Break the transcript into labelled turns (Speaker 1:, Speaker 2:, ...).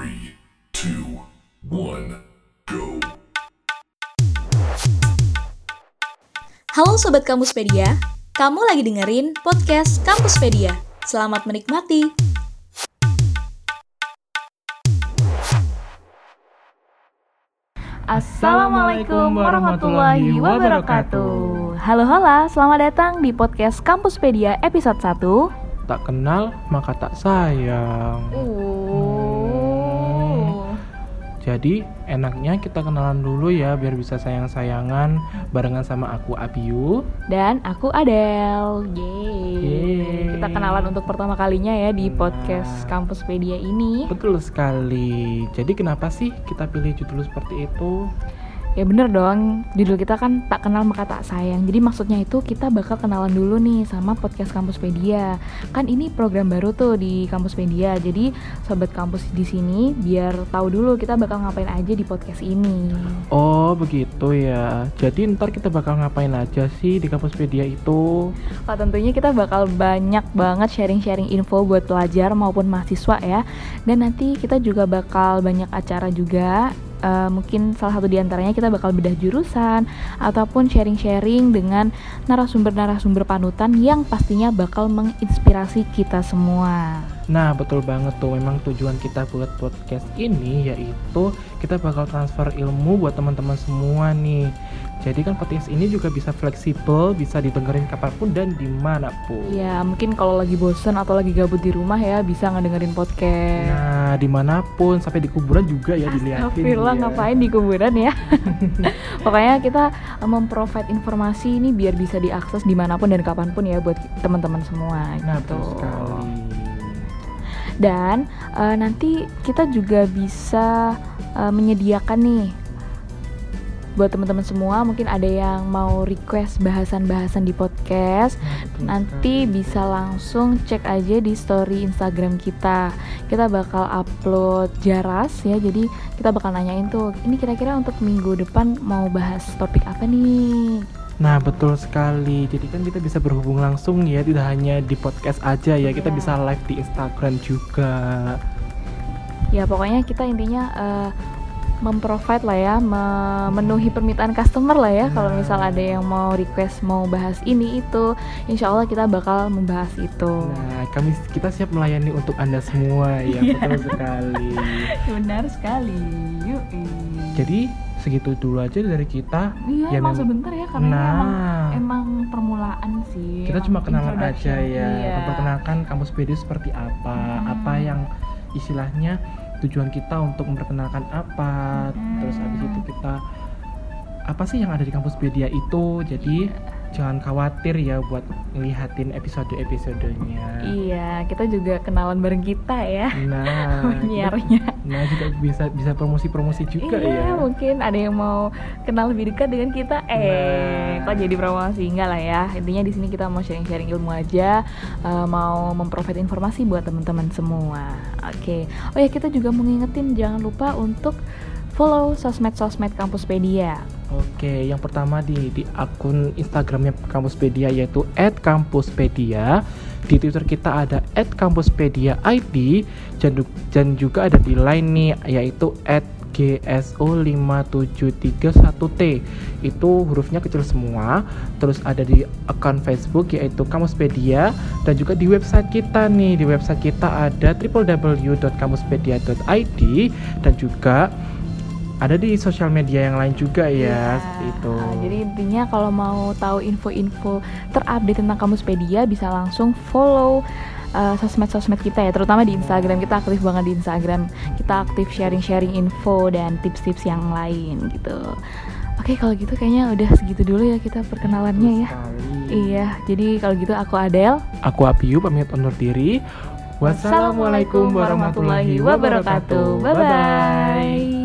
Speaker 1: Three, two, one, go.
Speaker 2: Halo Sobat Kampuspedia, kamu lagi dengerin podcast Kampuspedia. Selamat menikmati. Assalamualaikum warahmatullahi wabarakatuh. Halo hola, selamat datang di podcast Kampuspedia episode 1.
Speaker 3: Tak kenal maka tak sayang.
Speaker 2: Oh.
Speaker 3: Jadi enaknya kita kenalan dulu ya biar bisa sayang-sayangan barengan sama aku Abiu.
Speaker 2: Dan aku Adel. Yeay.
Speaker 3: Yeay.
Speaker 2: Kita kenalan untuk pertama kalinya ya di
Speaker 3: Nah.
Speaker 2: podcast Kampuspedia ini.
Speaker 3: Betul sekali. Jadi kenapa sih kita pilih judul seperti itu?
Speaker 2: Ya bener dong, judul kita kan tak kenal maka tak sayang. Jadi maksudnya itu kita bakal kenalan dulu nih sama podcast Kampuspedia. Kan ini program baru tuh di Kampuspedia. Jadi sobat kampus di sini biar tahu dulu kita bakal ngapain aja di podcast ini.
Speaker 3: Oh begitu ya. Jadi ntar kita bakal ngapain aja sih di Kampuspedia itu?
Speaker 2: Oh, tentunya kita bakal banyak banget sharing-sharing info buat pelajar maupun mahasiswa ya. Dan nanti kita juga bakal banyak acara juga Eh, mungkin salah satu di antaranya kita bakal bedah jurusan ataupun sharing-sharing dengan narasumber-narasumber panutan yang pastinya bakal menginspirasi kita semua.
Speaker 3: Nah betul banget tuh. Memang tujuan kita buat podcast ini yaitu kita bakal transfer ilmu buat teman-teman semua nih. Jadi kan podcast ini juga bisa fleksibel, bisa didengerin kapan pun dan di mana pun.
Speaker 2: Ya mungkin kalau lagi bosen atau lagi gabut di rumah ya bisa ngedengerin podcast.
Speaker 3: Nah, di mana pun sampai di kuburan juga ya dilihatin.
Speaker 2: Astagfirullah
Speaker 3: ya.
Speaker 2: ngapain di kuburan ya Pokoknya kita eh, memprovide informasi ini biar bisa diakses di mana pun dan kapan pun ya buat teman-teman semua
Speaker 3: Nah,
Speaker 2: gitu.
Speaker 3: betul sekali.
Speaker 2: Dan eh, nanti kita juga bisa eh, menyediakan nih buat teman-teman semua mungkin ada yang mau request bahasan-bahasan di podcast
Speaker 3: Betul
Speaker 2: nanti
Speaker 3: sekali.
Speaker 2: bisa langsung cek aja di story Instagram kita kita bakal upload jaras ya jadi kita bakal nanyain tuh ini kira-kira untuk minggu depan mau bahas topik apa nih
Speaker 3: Nah, betul sekali. Jadi kan kita bisa berhubung langsung ya, tidak hanya di podcast aja ya. Kita
Speaker 2: Iya.
Speaker 3: bisa live di Instagram juga.
Speaker 2: ya pokoknya kita intinya eh, memprovide lah ya memenuhi permintaan customer lah ya kalau
Speaker 3: Nah.
Speaker 2: misal ada yang mau request mau bahas ini itu insya Allah kita bakal membahas itu
Speaker 3: Nah, kami kita siap melayani untuk Anda semua ya,
Speaker 2: Iya.
Speaker 3: betul sekali.
Speaker 2: benar sekali yuk
Speaker 3: Jadi segitu dulu aja dari kita.
Speaker 2: iya
Speaker 3: ya
Speaker 2: emang sebentar ya karena
Speaker 3: Nah.
Speaker 2: emang emang permulaan sih
Speaker 3: kita cuma kenalan aja ya
Speaker 2: iya.
Speaker 3: memperkenalkan kampus PD seperti apa
Speaker 2: Hmm.
Speaker 3: apa yang istilahnya tujuan kita untuk memperkenalkan apa
Speaker 2: Hmm.
Speaker 3: terus habis itu kita apa sih yang ada di kampus media itu? Jadi jangan khawatir ya buat ngelihatin episode-episodenya.
Speaker 2: Iya kita juga kenalan bareng kita ya.
Speaker 3: Nah
Speaker 2: penyiarnya.
Speaker 3: nah juga bisa bisa promosi-promosi juga
Speaker 2: iya
Speaker 3: ya.
Speaker 2: mungkin ada yang mau kenal lebih dekat dengan kita eh
Speaker 3: Nah.
Speaker 2: kok jadi promosi enggak lah ya. Intinya di sini kita mau sharing-sharing ilmu aja eh, mau memprovide informasi buat teman-teman semua. Oke. Oh ya kita juga mau ngingetin jangan lupa untuk follow sosmed-sosmed Kampuspedia
Speaker 3: Oke, yang pertama di di akun Instagramnya Kampuspedia yaitu @kampuspedia. Di Twitter kita ada @kampuspedia_id dan, dan juga ada di line nih yaitu @gso5731t. Itu hurufnya kecil semua. Terus ada di akun Facebook yaitu Kampuspedia dan juga di website kita nih. Di website kita ada www.kampuspedia.id dan juga ada di sosial media yang lain juga ya, seperti itu.
Speaker 2: Ah, jadi intinya kalau mau tahu info-info terupdate tentang Kamuspedia bisa langsung follow uh, sosmed-sosmed kita ya, terutama di Instagram. Kita aktif banget di Instagram. Kita aktif sharing-sharing info dan tips-tips yang lain gitu. Oke, kalau gitu kayaknya udah segitu dulu ya kita perkenalannya ya. Iya, jadi kalau gitu aku Adel.
Speaker 3: Aku Abiu pamit undur diri. Wassalamualaikum warahmatullahi wabarakatuh.
Speaker 2: Bye bye.